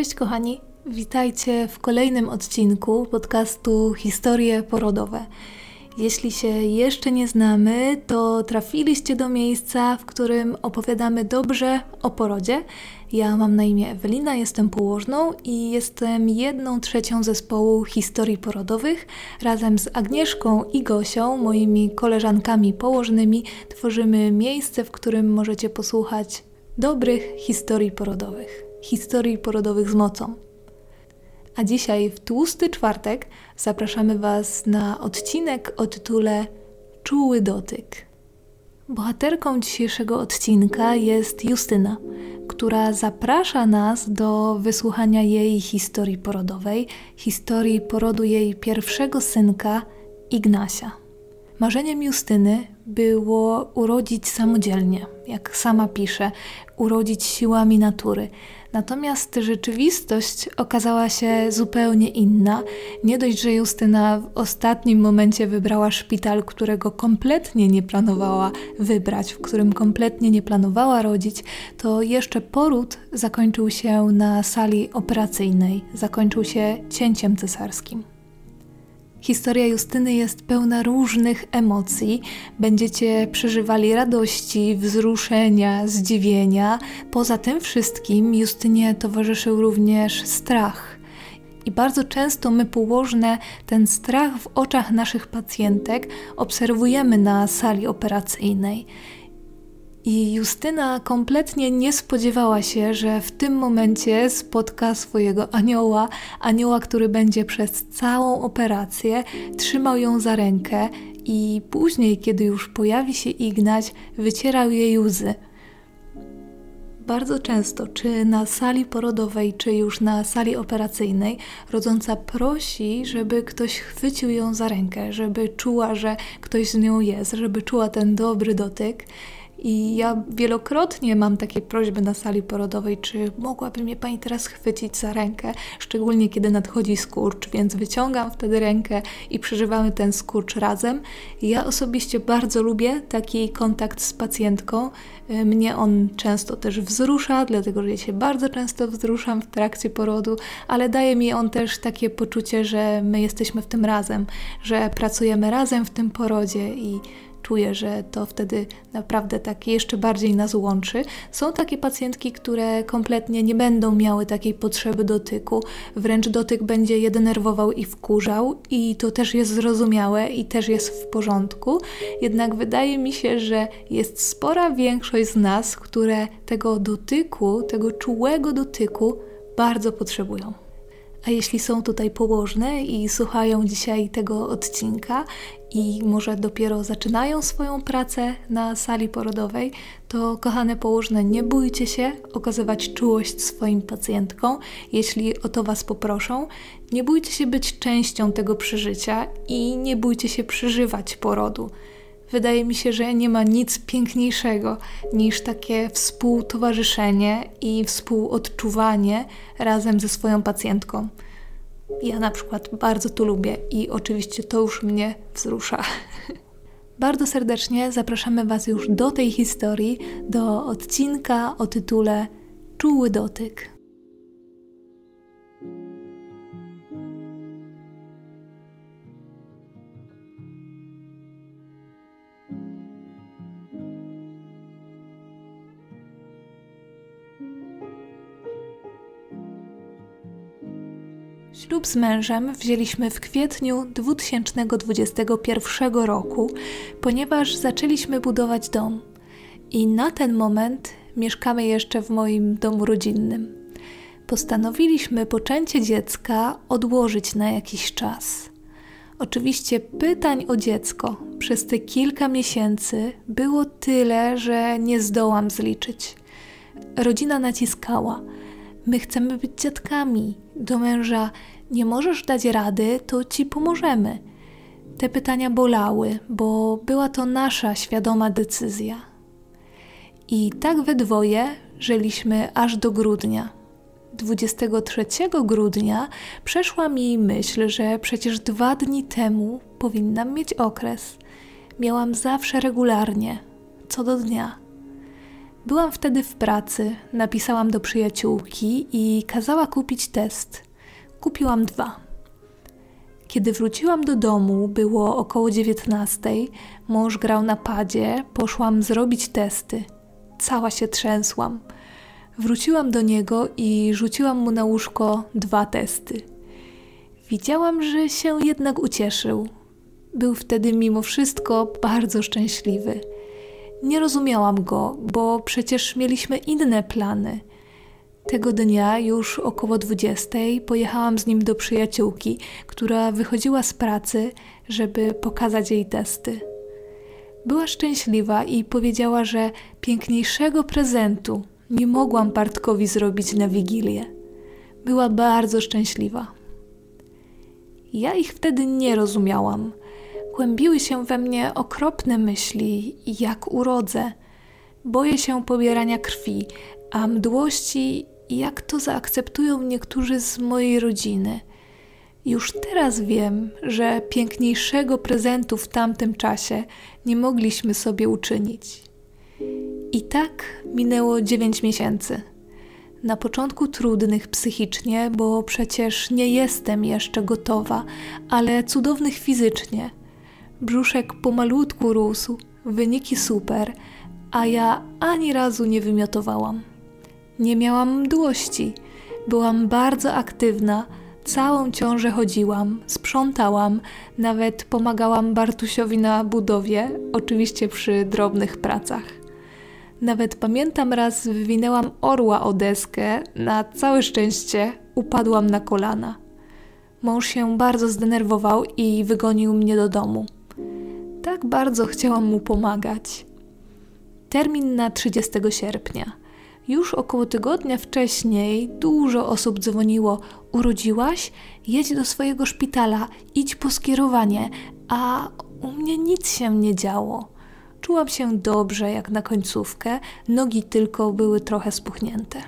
Cześć kochani, witajcie w kolejnym odcinku podcastu Historie porodowe. Jeśli się jeszcze nie znamy, to trafiliście do miejsca, w którym opowiadamy dobrze o porodzie. Ja mam na imię Ewelina, jestem położną i jestem jedną trzecią zespołu historii porodowych. Razem z Agnieszką i Gosią, moimi koleżankami położnymi, tworzymy miejsce, w którym możecie posłuchać dobrych historii porodowych. Historii porodowych z mocą. A dzisiaj, w tłusty czwartek, zapraszamy Was na odcinek o tytule Czuły dotyk. Bohaterką dzisiejszego odcinka jest Justyna, która zaprasza nas do wysłuchania jej historii porodowej, historii porodu jej pierwszego synka, Ignasia. Marzeniem Justyny było urodzić samodzielnie, jak sama pisze, urodzić siłami natury. Natomiast rzeczywistość okazała się zupełnie inna. Nie dość, że Justyna w ostatnim momencie wybrała szpital, którego kompletnie nie planowała wybrać, w którym kompletnie nie planowała rodzić, to jeszcze poród zakończył się na sali operacyjnej, zakończył się cięciem cesarskim. Historia Justyny jest pełna różnych emocji. Będziecie przeżywali radości, wzruszenia, zdziwienia. Poza tym wszystkim Justynie towarzyszył również strach. I bardzo często my położne ten strach w oczach naszych pacjentek obserwujemy na sali operacyjnej. I Justyna kompletnie nie spodziewała się, że w tym momencie spotka swojego anioła, anioła, który będzie przez całą operację trzymał ją za rękę i później, kiedy już pojawi się Ignaś, wycierał jej łzy. Bardzo często, czy na sali porodowej, czy już na sali operacyjnej, rodząca prosi, żeby ktoś chwycił ją za rękę, żeby czuła, że ktoś z nią jest, żeby czuła ten dobry dotyk. I ja wielokrotnie mam takie prośby na sali porodowej, czy mogłaby mnie pani teraz chwycić za rękę, szczególnie kiedy nadchodzi skurcz, więc wyciągam wtedy rękę i przeżywamy ten skurcz razem. Ja osobiście bardzo lubię taki kontakt z pacjentką. Y, mnie on często też wzrusza, dlatego że ja się bardzo często wzruszam w trakcie porodu, ale daje mi on też takie poczucie, że my jesteśmy w tym razem, że pracujemy razem w tym porodzie i czuję, że to wtedy naprawdę tak jeszcze bardziej nas łączy. Są takie pacjentki, które kompletnie nie będą miały takiej potrzeby dotyku, wręcz dotyk będzie je denerwował i wkurzał, i to też jest zrozumiałe i też jest w porządku. Jednak wydaje mi się, że jest spora większość z nas, które tego dotyku, tego czułego dotyku bardzo potrzebują. A jeśli są tutaj położne i słuchają dzisiaj tego odcinka i może dopiero zaczynają swoją pracę na sali porodowej, to kochane położne, nie bójcie się okazywać czułość swoim pacjentkom, jeśli o to Was poproszą. Nie bójcie się być częścią tego przeżycia i nie bójcie się przeżywać porodu. Wydaje mi się, że nie ma nic piękniejszego niż takie współtowarzyszenie i współodczuwanie razem ze swoją pacjentką. Ja na przykład bardzo to lubię i oczywiście to już mnie wzrusza. Bardzo serdecznie zapraszamy Was już do tej historii, do odcinka o tytule Czuły dotyk. Ślub z mężem wzięliśmy w kwietniu 2021 roku, ponieważ zaczęliśmy budować dom. I na ten moment mieszkamy jeszcze w moim domu rodzinnym. Postanowiliśmy poczęcie dziecka odłożyć na jakiś czas. Oczywiście pytań o dziecko przez te kilka miesięcy było tyle, że nie zdołam zliczyć. Rodzina naciskała. My chcemy być dziadkami. Do męża nie możesz dać rady, to ci pomożemy. Te pytania bolały, bo była to nasza świadoma decyzja. I tak we dwoje żyliśmy aż do grudnia. 23 grudnia przeszła mi myśl, że przecież dwa dni temu powinnam mieć okres. Miałam zawsze regularnie, co do dnia. Byłam wtedy w pracy, napisałam do przyjaciółki i kazała kupić test. Kupiłam dwa. Kiedy wróciłam do domu, było około dziewiętnastej, mąż grał na padzie, poszłam zrobić testy. Cała się trzęsłam. Wróciłam do niego i rzuciłam mu na łóżko dwa testy. Widziałam, że się jednak ucieszył. Był wtedy mimo wszystko bardzo szczęśliwy. Nie rozumiałam go, bo przecież mieliśmy inne plany. Tego dnia, już około dwudziestej, pojechałam z nim do przyjaciółki, która wychodziła z pracy, żeby pokazać jej testy. Była szczęśliwa i powiedziała, że piękniejszego prezentu nie mogłam Bartkowi zrobić na wigilię. Była bardzo szczęśliwa. Ja ich wtedy nie rozumiałam. Kłębiły się we mnie okropne myśli, jak urodzę. Boję się pobierania krwi, a mdłości, jak to zaakceptują niektórzy z mojej rodziny. Już teraz wiem, że piękniejszego prezentu w tamtym czasie nie mogliśmy sobie uczynić. I tak minęło dziewięć miesięcy. Na początku trudnych psychicznie, bo przecież nie jestem jeszcze gotowa, ale cudownych fizycznie. Brzuszek pomalutku rósł, wyniki super, a ja ani razu nie wymiotowałam. Nie miałam mdłości, byłam bardzo aktywna, całą ciążę chodziłam, sprzątałam, nawet pomagałam Bartusiowi na budowie, oczywiście przy drobnych pracach. Nawet pamiętam raz wywinęłam orła o deskę, na całe szczęście upadłam na kolana. Mąż się bardzo zdenerwował i wygonił mnie do domu. Tak bardzo chciałam mu pomagać. Termin na 30 sierpnia. Już około tygodnia wcześniej dużo osób dzwoniło: Urodziłaś? Jedź do swojego szpitala, idź po skierowanie, a u mnie nic się nie działo. Czułam się dobrze jak na końcówkę, nogi tylko były trochę spuchnięte.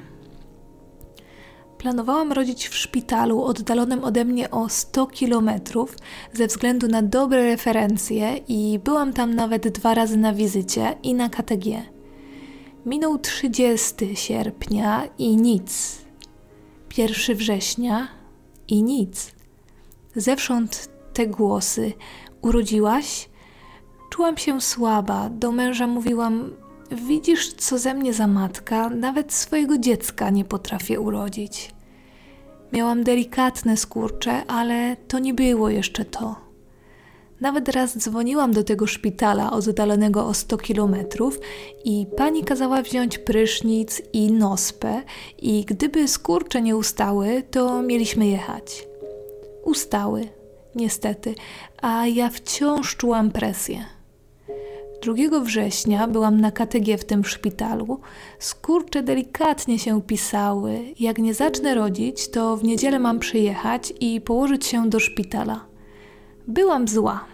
Planowałam rodzić w szpitalu oddalonym ode mnie o 100 kilometrów ze względu na dobre referencje i byłam tam nawet dwa razy na wizycie i na KTG. Minął 30 sierpnia i nic. 1 września i nic. Zewsząd te głosy: Urodziłaś? Czułam się słaba. Do męża mówiłam: Widzisz, co ze mnie za matka, nawet swojego dziecka nie potrafię urodzić. Miałam delikatne skurcze, ale to nie było jeszcze to. Nawet raz dzwoniłam do tego szpitala oddalonego o 100 kilometrów i pani kazała wziąć prysznic i nospę i gdyby skurcze nie ustały, to mieliśmy jechać. Ustały, niestety, a ja wciąż czułam presję. 2 września byłam na KTG w tym szpitalu. Skurcze delikatnie się pisały. Jak nie zacznę rodzić, to w niedzielę mam przyjechać i położyć się do szpitala. Byłam zła.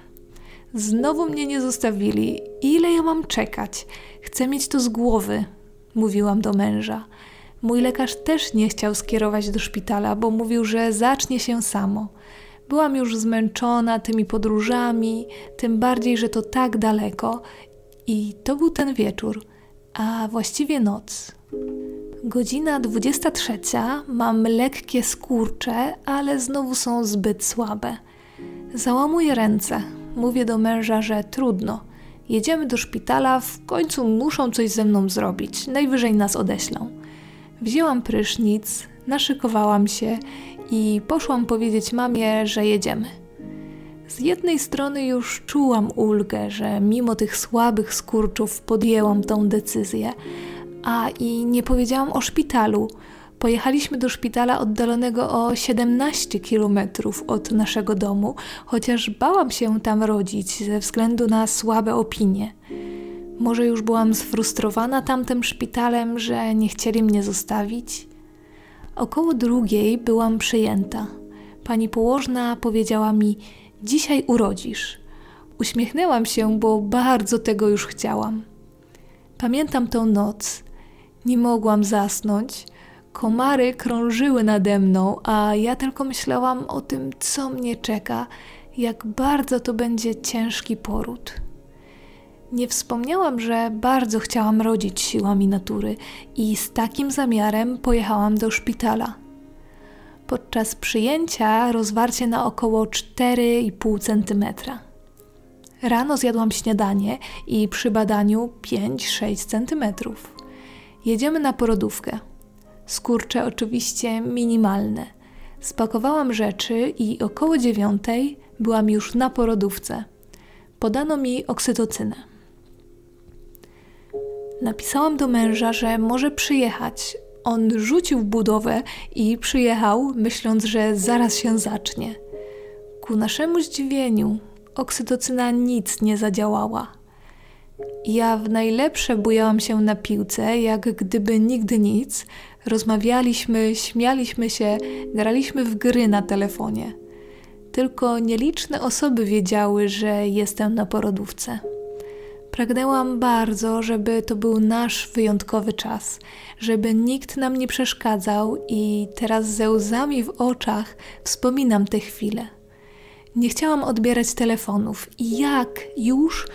Znowu mnie nie zostawili. Ile ja mam czekać? Chcę mieć to z głowy, mówiłam do męża. Mój lekarz też nie chciał skierować do szpitala, bo mówił, że zacznie się samo. Byłam już zmęczona tymi podróżami, tym bardziej, że to tak daleko. I to był ten wieczór, a właściwie noc. Godzina 23. Mam lekkie skurcze, ale znowu są zbyt słabe. Załamuję ręce. Mówię do męża, że trudno. Jedziemy do szpitala, w końcu muszą coś ze mną zrobić. Najwyżej nas odeślą. Wzięłam prysznic, naszykowałam się i poszłam powiedzieć mamie, że jedziemy. Z jednej strony już czułam ulgę, że mimo tych słabych skurczów podjęłam tą decyzję, a i nie powiedziałam o szpitalu. Pojechaliśmy do szpitala oddalonego o 17 kilometrów od naszego domu, chociaż bałam się tam rodzić ze względu na słabe opinie. Może już byłam sfrustrowana tamtym szpitalem, że nie chcieli mnie zostawić? Około drugiej byłam przyjęta. Pani położna powiedziała mi: Dzisiaj urodzisz. Uśmiechnęłam się, bo bardzo tego już chciałam. Pamiętam tą noc. Nie mogłam zasnąć. Komary krążyły nade mną, a ja tylko myślałam o tym, co mnie czeka, jak bardzo to będzie ciężki poród. Nie wspomniałam, że bardzo chciałam rodzić siłami natury i z takim zamiarem pojechałam do szpitala. Podczas przyjęcia rozwarcie na około 4,5 cm. Rano zjadłam śniadanie i przy badaniu 5-6 cm. Jedziemy na porodówkę. Skurcze oczywiście minimalne. Spakowałam rzeczy i około dziewiątej byłam już na porodówce. Podano mi oksytocynę. Napisałam do męża, że może przyjechać. On rzucił budowę i przyjechał, myśląc, że zaraz się zacznie. Ku naszemu zdziwieniu, oksytocyna nic nie zadziałała. Ja w najlepsze bujałam się na piłce, jak gdyby nigdy nic. Rozmawialiśmy, śmialiśmy się, graliśmy w gry na telefonie. Tylko nieliczne osoby wiedziały, że jestem na porodówce. Pragnęłam bardzo, żeby to był nasz wyjątkowy czas, żeby nikt nam nie przeszkadzał, i teraz ze łzami w oczach wspominam te chwile. Nie chciałam odbierać telefonów, i jak już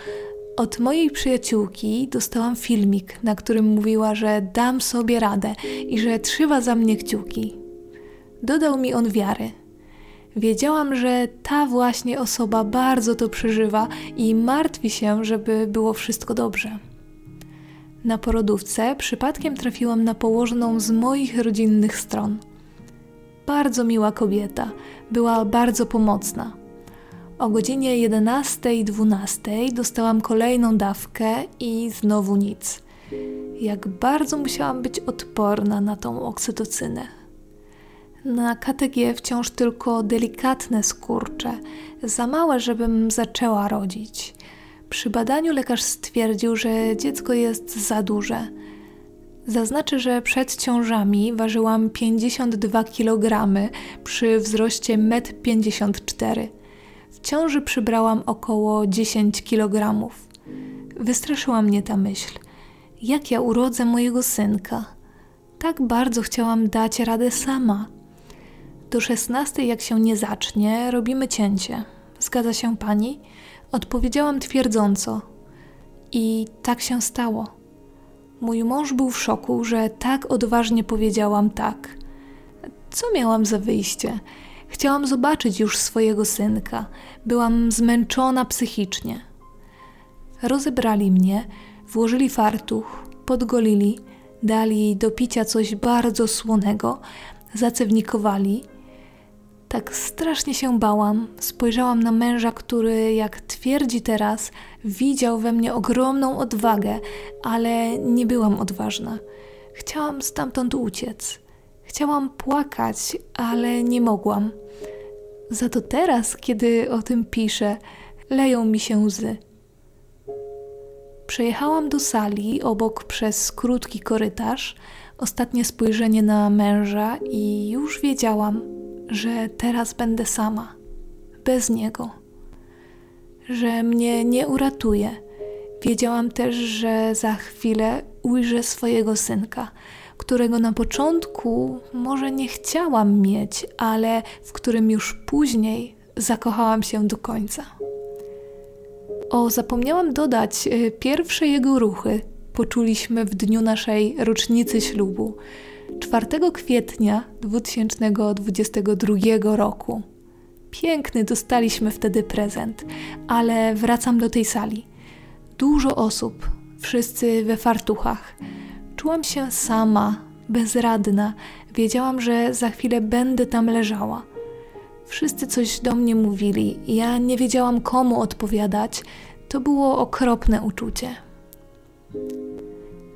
od mojej przyjaciółki dostałam filmik, na którym mówiła, że dam sobie radę i że trzyma za mnie kciuki. Dodał mi on wiary. Wiedziałam, że ta właśnie osoba bardzo to przeżywa i martwi się, żeby było wszystko dobrze. Na porodówce przypadkiem trafiłam na położoną z moich rodzinnych stron. Bardzo miła kobieta, była bardzo pomocna. O godzinie 11.12 dostałam kolejną dawkę i znowu nic. Jak bardzo musiałam być odporna na tą oksytocynę. Na KTG wciąż tylko delikatne skurcze, za małe, żebym zaczęła rodzić. Przy badaniu lekarz stwierdził, że dziecko jest za duże. Zaznaczę, że przed ciążami ważyłam 52 kg przy wzroście 1,54 m. Ciąży przybrałam około 10 kg. Wystraszyła mnie ta myśl. Jak ja urodzę mojego synka? Tak bardzo chciałam dać radę sama. Do szesnastej, jak się nie zacznie, robimy cięcie. Zgadza się pani? Odpowiedziałam twierdząco. I tak się stało. Mój mąż był w szoku, że tak odważnie powiedziałam tak. Co miałam za wyjście? Chciałam zobaczyć już swojego synka. Byłam zmęczona psychicznie. Rozebrali mnie, włożyli fartuch, podgolili, dali do picia coś bardzo słonego, zacewnikowali. Tak strasznie się bałam. Spojrzałam na męża, który, jak twierdzi teraz, widział we mnie ogromną odwagę, ale nie byłam odważna. Chciałam stamtąd uciec. Chciałam płakać, ale nie mogłam. Za to teraz, kiedy o tym piszę, leją mi się łzy. Przejechałam do sali obok przez krótki korytarz, ostatnie spojrzenie na męża i już wiedziałam, że teraz będę sama, bez niego, że mnie nie uratuje. Wiedziałam też, że za chwilę ujrzę swojego synka, którego na początku może nie chciałam mieć, ale w którym już później zakochałam się do końca. O, zapomniałam dodać, y, pierwsze jego ruchy poczuliśmy w dniu naszej rocznicy ślubu, 4 kwietnia 2022 roku. Piękny dostaliśmy wtedy prezent, ale wracam do tej sali. Dużo osób, wszyscy we fartuchach Czułam się sama, bezradna. Wiedziałam, że za chwilę będę tam leżała. Wszyscy coś do mnie mówili, ja nie wiedziałam komu odpowiadać. To było okropne uczucie.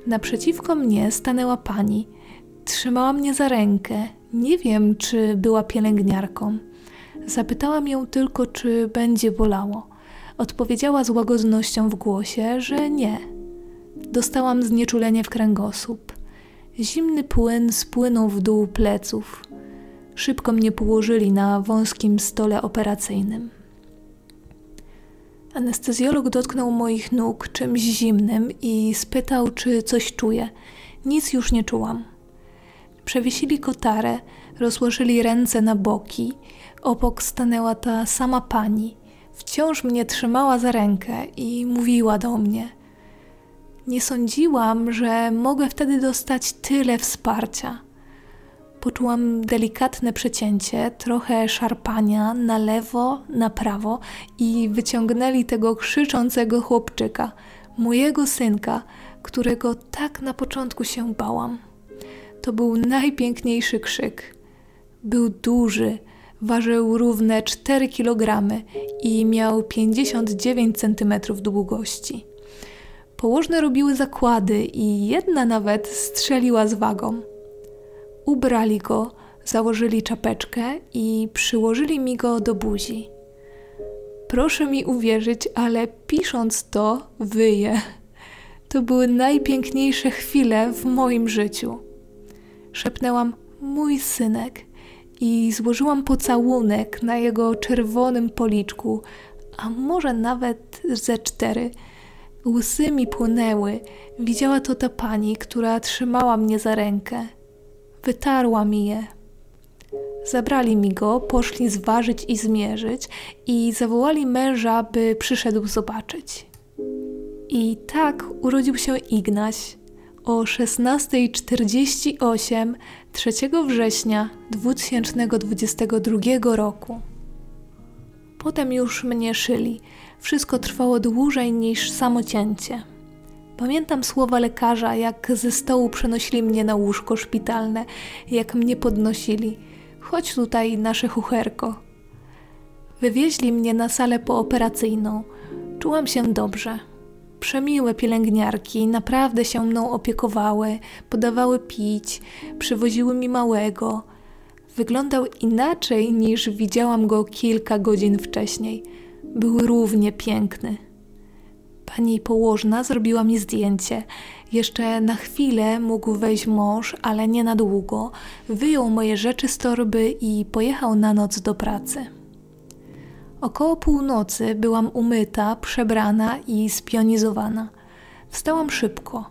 Naprzeciwko mnie stanęła pani. Trzymała mnie za rękę. Nie wiem, czy była pielęgniarką. Zapytałam ją tylko, czy będzie bolało. Odpowiedziała z łagodnością w głosie, że nie Dostałam znieczulenie w kręgosłup. Zimny płyn spłynął w dół pleców. Szybko mnie położyli na wąskim stole operacyjnym. Anestezjolog dotknął moich nóg czymś zimnym i spytał, czy coś czuję. Nic już nie czułam. Przewiesili kotarę, rozłożyli ręce na boki. Obok stanęła ta sama pani wciąż mnie trzymała za rękę i mówiła do mnie. Nie sądziłam, że mogę wtedy dostać tyle wsparcia. Poczułam delikatne przecięcie, trochę szarpania na lewo, na prawo i wyciągnęli tego krzyczącego chłopczyka, mojego synka, którego tak na początku się bałam. To był najpiękniejszy krzyk. Był duży, ważył równe 4 kg i miał 59 cm długości. Położne robiły zakłady i jedna nawet strzeliła z wagą. Ubrali go, założyli czapeczkę i przyłożyli mi go do buzi. Proszę mi uwierzyć, ale pisząc to, wyję. To były najpiękniejsze chwile w moim życiu. Szepnęłam mój synek i złożyłam pocałunek na jego czerwonym policzku, a może nawet ze cztery. Łsy mi płynęły. Widziała to ta pani, która trzymała mnie za rękę. Wytarła mi je. Zabrali mi go, poszli zważyć i zmierzyć i zawołali męża, by przyszedł zobaczyć. I tak urodził się Ignaś o 16.48 3 września 2022 roku. Potem już mnie szyli. Wszystko trwało dłużej niż samo cięcie. Pamiętam słowa lekarza, jak ze stołu przenosili mnie na łóżko szpitalne, jak mnie podnosili. Chodź tutaj, nasze chucherko. Wywieźli mnie na salę pooperacyjną. Czułam się dobrze. Przemiłe pielęgniarki naprawdę się mną opiekowały, podawały pić, przywoziły mi małego. Wyglądał inaczej niż widziałam go kilka godzin wcześniej. Był równie piękny. Pani położna zrobiła mi zdjęcie. Jeszcze na chwilę mógł wejść mąż, ale nie na długo. Wyjął moje rzeczy z torby i pojechał na noc do pracy. Około północy byłam umyta, przebrana i spionizowana. Wstałam szybko.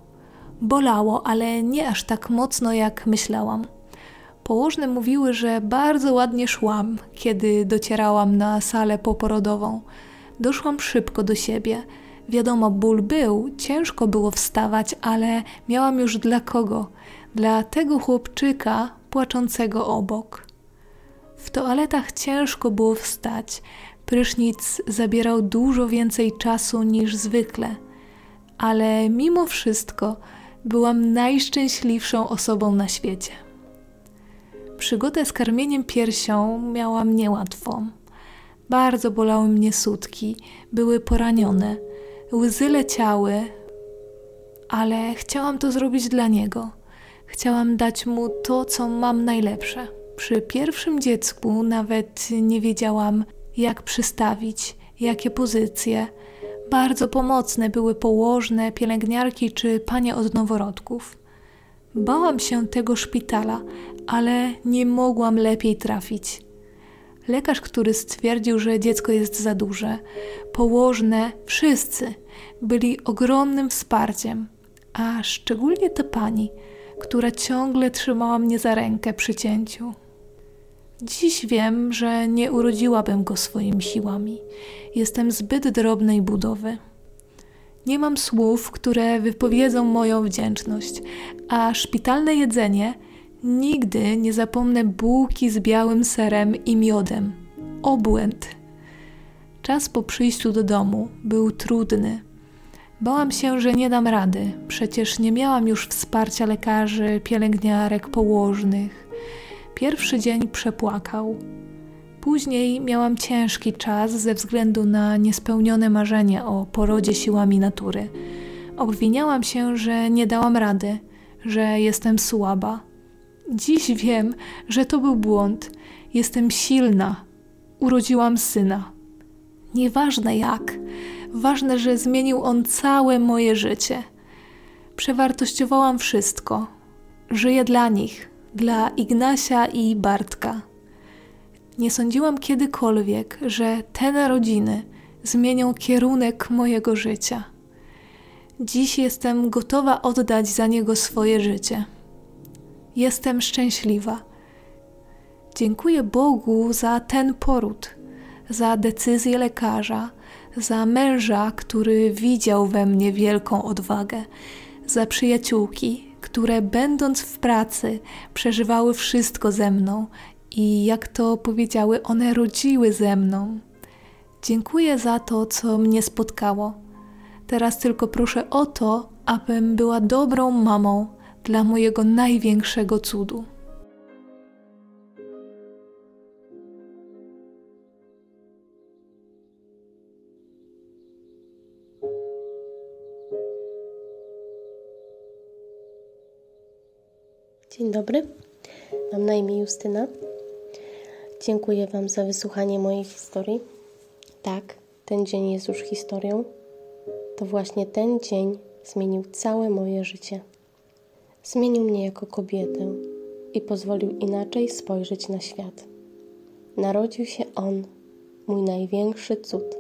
Bolało, ale nie aż tak mocno, jak myślałam. Położne mówiły, że bardzo ładnie szłam, kiedy docierałam na salę poporodową. Doszłam szybko do siebie. Wiadomo, ból był, ciężko było wstawać, ale miałam już dla kogo? Dla tego chłopczyka płaczącego obok. W toaletach ciężko było wstać. Prysznic zabierał dużo więcej czasu niż zwykle, ale mimo wszystko byłam najszczęśliwszą osobą na świecie. Przygodę z karmieniem piersią miałam niełatwą. Bardzo bolały mnie sutki, były poranione, łzy leciały, ale chciałam to zrobić dla niego. Chciałam dać mu to, co mam najlepsze. Przy pierwszym dziecku nawet nie wiedziałam, jak przystawić, jakie pozycje. Bardzo pomocne były położne, pielęgniarki czy panie od noworodków. Bałam się tego szpitala, ale nie mogłam lepiej trafić. Lekarz, który stwierdził, że dziecko jest za duże, położne, wszyscy byli ogromnym wsparciem, a szczególnie ta pani, która ciągle trzymała mnie za rękę przy cięciu. Dziś wiem, że nie urodziłabym go swoimi siłami. Jestem zbyt drobnej budowy. Nie mam słów, które wypowiedzą moją wdzięczność, a szpitalne jedzenie nigdy nie zapomnę bułki z białym serem i miodem. Obłęd. Czas po przyjściu do domu był trudny. Bałam się, że nie dam rady, przecież nie miałam już wsparcia lekarzy, pielęgniarek, położnych. Pierwszy dzień przepłakał. Później miałam ciężki czas ze względu na niespełnione marzenie o porodzie siłami natury. Obwiniałam się, że nie dałam rady, że jestem słaba. Dziś wiem, że to był błąd. Jestem silna. Urodziłam syna. Nieważne jak, ważne, że zmienił on całe moje życie. Przewartościowałam wszystko. Żyję dla nich, dla Ignasia i Bartka. Nie sądziłam kiedykolwiek, że te narodziny zmienią kierunek mojego życia. Dziś jestem gotowa oddać za niego swoje życie. Jestem szczęśliwa. Dziękuję Bogu za ten poród, za decyzję lekarza, za męża, który widział we mnie wielką odwagę, za przyjaciółki, które będąc w pracy przeżywały wszystko ze mną i jak to powiedziały, one rodziły ze mną. Dziękuję za to, co mnie spotkało. Teraz tylko proszę o to, abym była dobrą mamą dla mojego największego cudu. Dzień dobry, mam na imię Justyna. Dziękuję Wam za wysłuchanie mojej historii. Tak, ten dzień jest już historią. To właśnie ten dzień zmienił całe moje życie. Zmienił mnie jako kobietę i pozwolił inaczej spojrzeć na świat. Narodził się On, mój największy cud,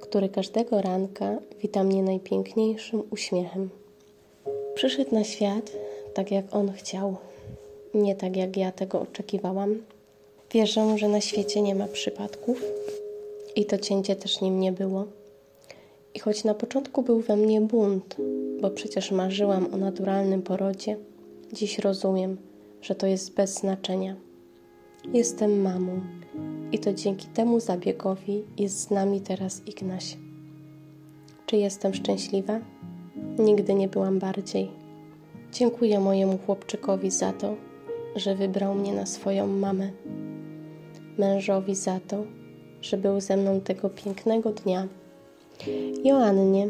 który każdego ranka wita mnie najpiękniejszym uśmiechem. Przyszedł na świat tak, jak On chciał, nie tak, jak ja tego oczekiwałam. Wierzę, że na świecie nie ma przypadków i to cięcie też nim nie było. I choć na początku był we mnie bunt, bo przecież marzyłam o naturalnym porodzie, dziś rozumiem, że to jest bez znaczenia. Jestem mamą i to dzięki temu zabiegowi jest z nami teraz Ignaś. Czy jestem szczęśliwa? Nigdy nie byłam bardziej. Dziękuję mojemu chłopczykowi za to, że wybrał mnie na swoją mamę. Mężowi za to, że był ze mną tego pięknego dnia. Joannie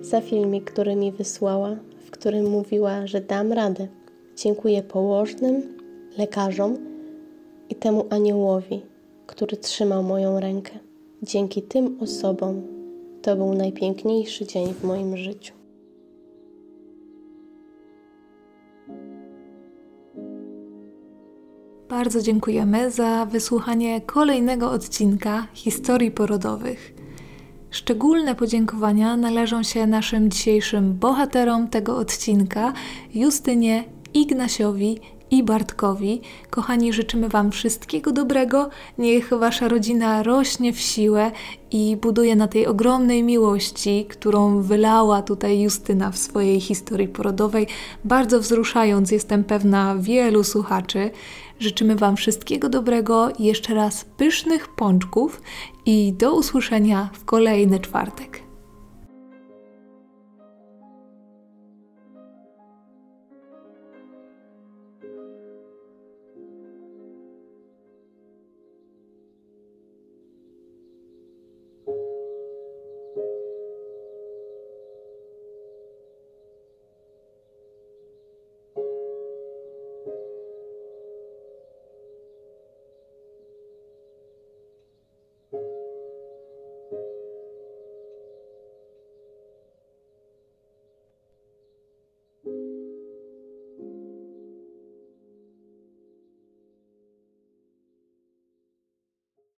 za filmik, który mi wysłała, w którym mówiła, że dam radę. Dziękuję położnym, lekarzom i temu aniołowi, który trzymał moją rękę. Dzięki tym osobom to był najpiękniejszy dzień w moim życiu. Bardzo dziękujemy za wysłuchanie kolejnego odcinka historii porodowych. Szczególne podziękowania należą się naszym dzisiejszym bohaterom tego odcinka Justynie, Ignasiowi i Bartkowi. Kochani, życzymy Wam wszystkiego dobrego. Niech Wasza rodzina rośnie w siłę i buduje na tej ogromnej miłości, którą wylała tutaj Justyna w swojej historii porodowej, bardzo wzruszając, jestem pewna, wielu słuchaczy. Życzymy Wam wszystkiego dobrego, jeszcze raz pysznych pączków i do usłyszenia w kolejny czwartek.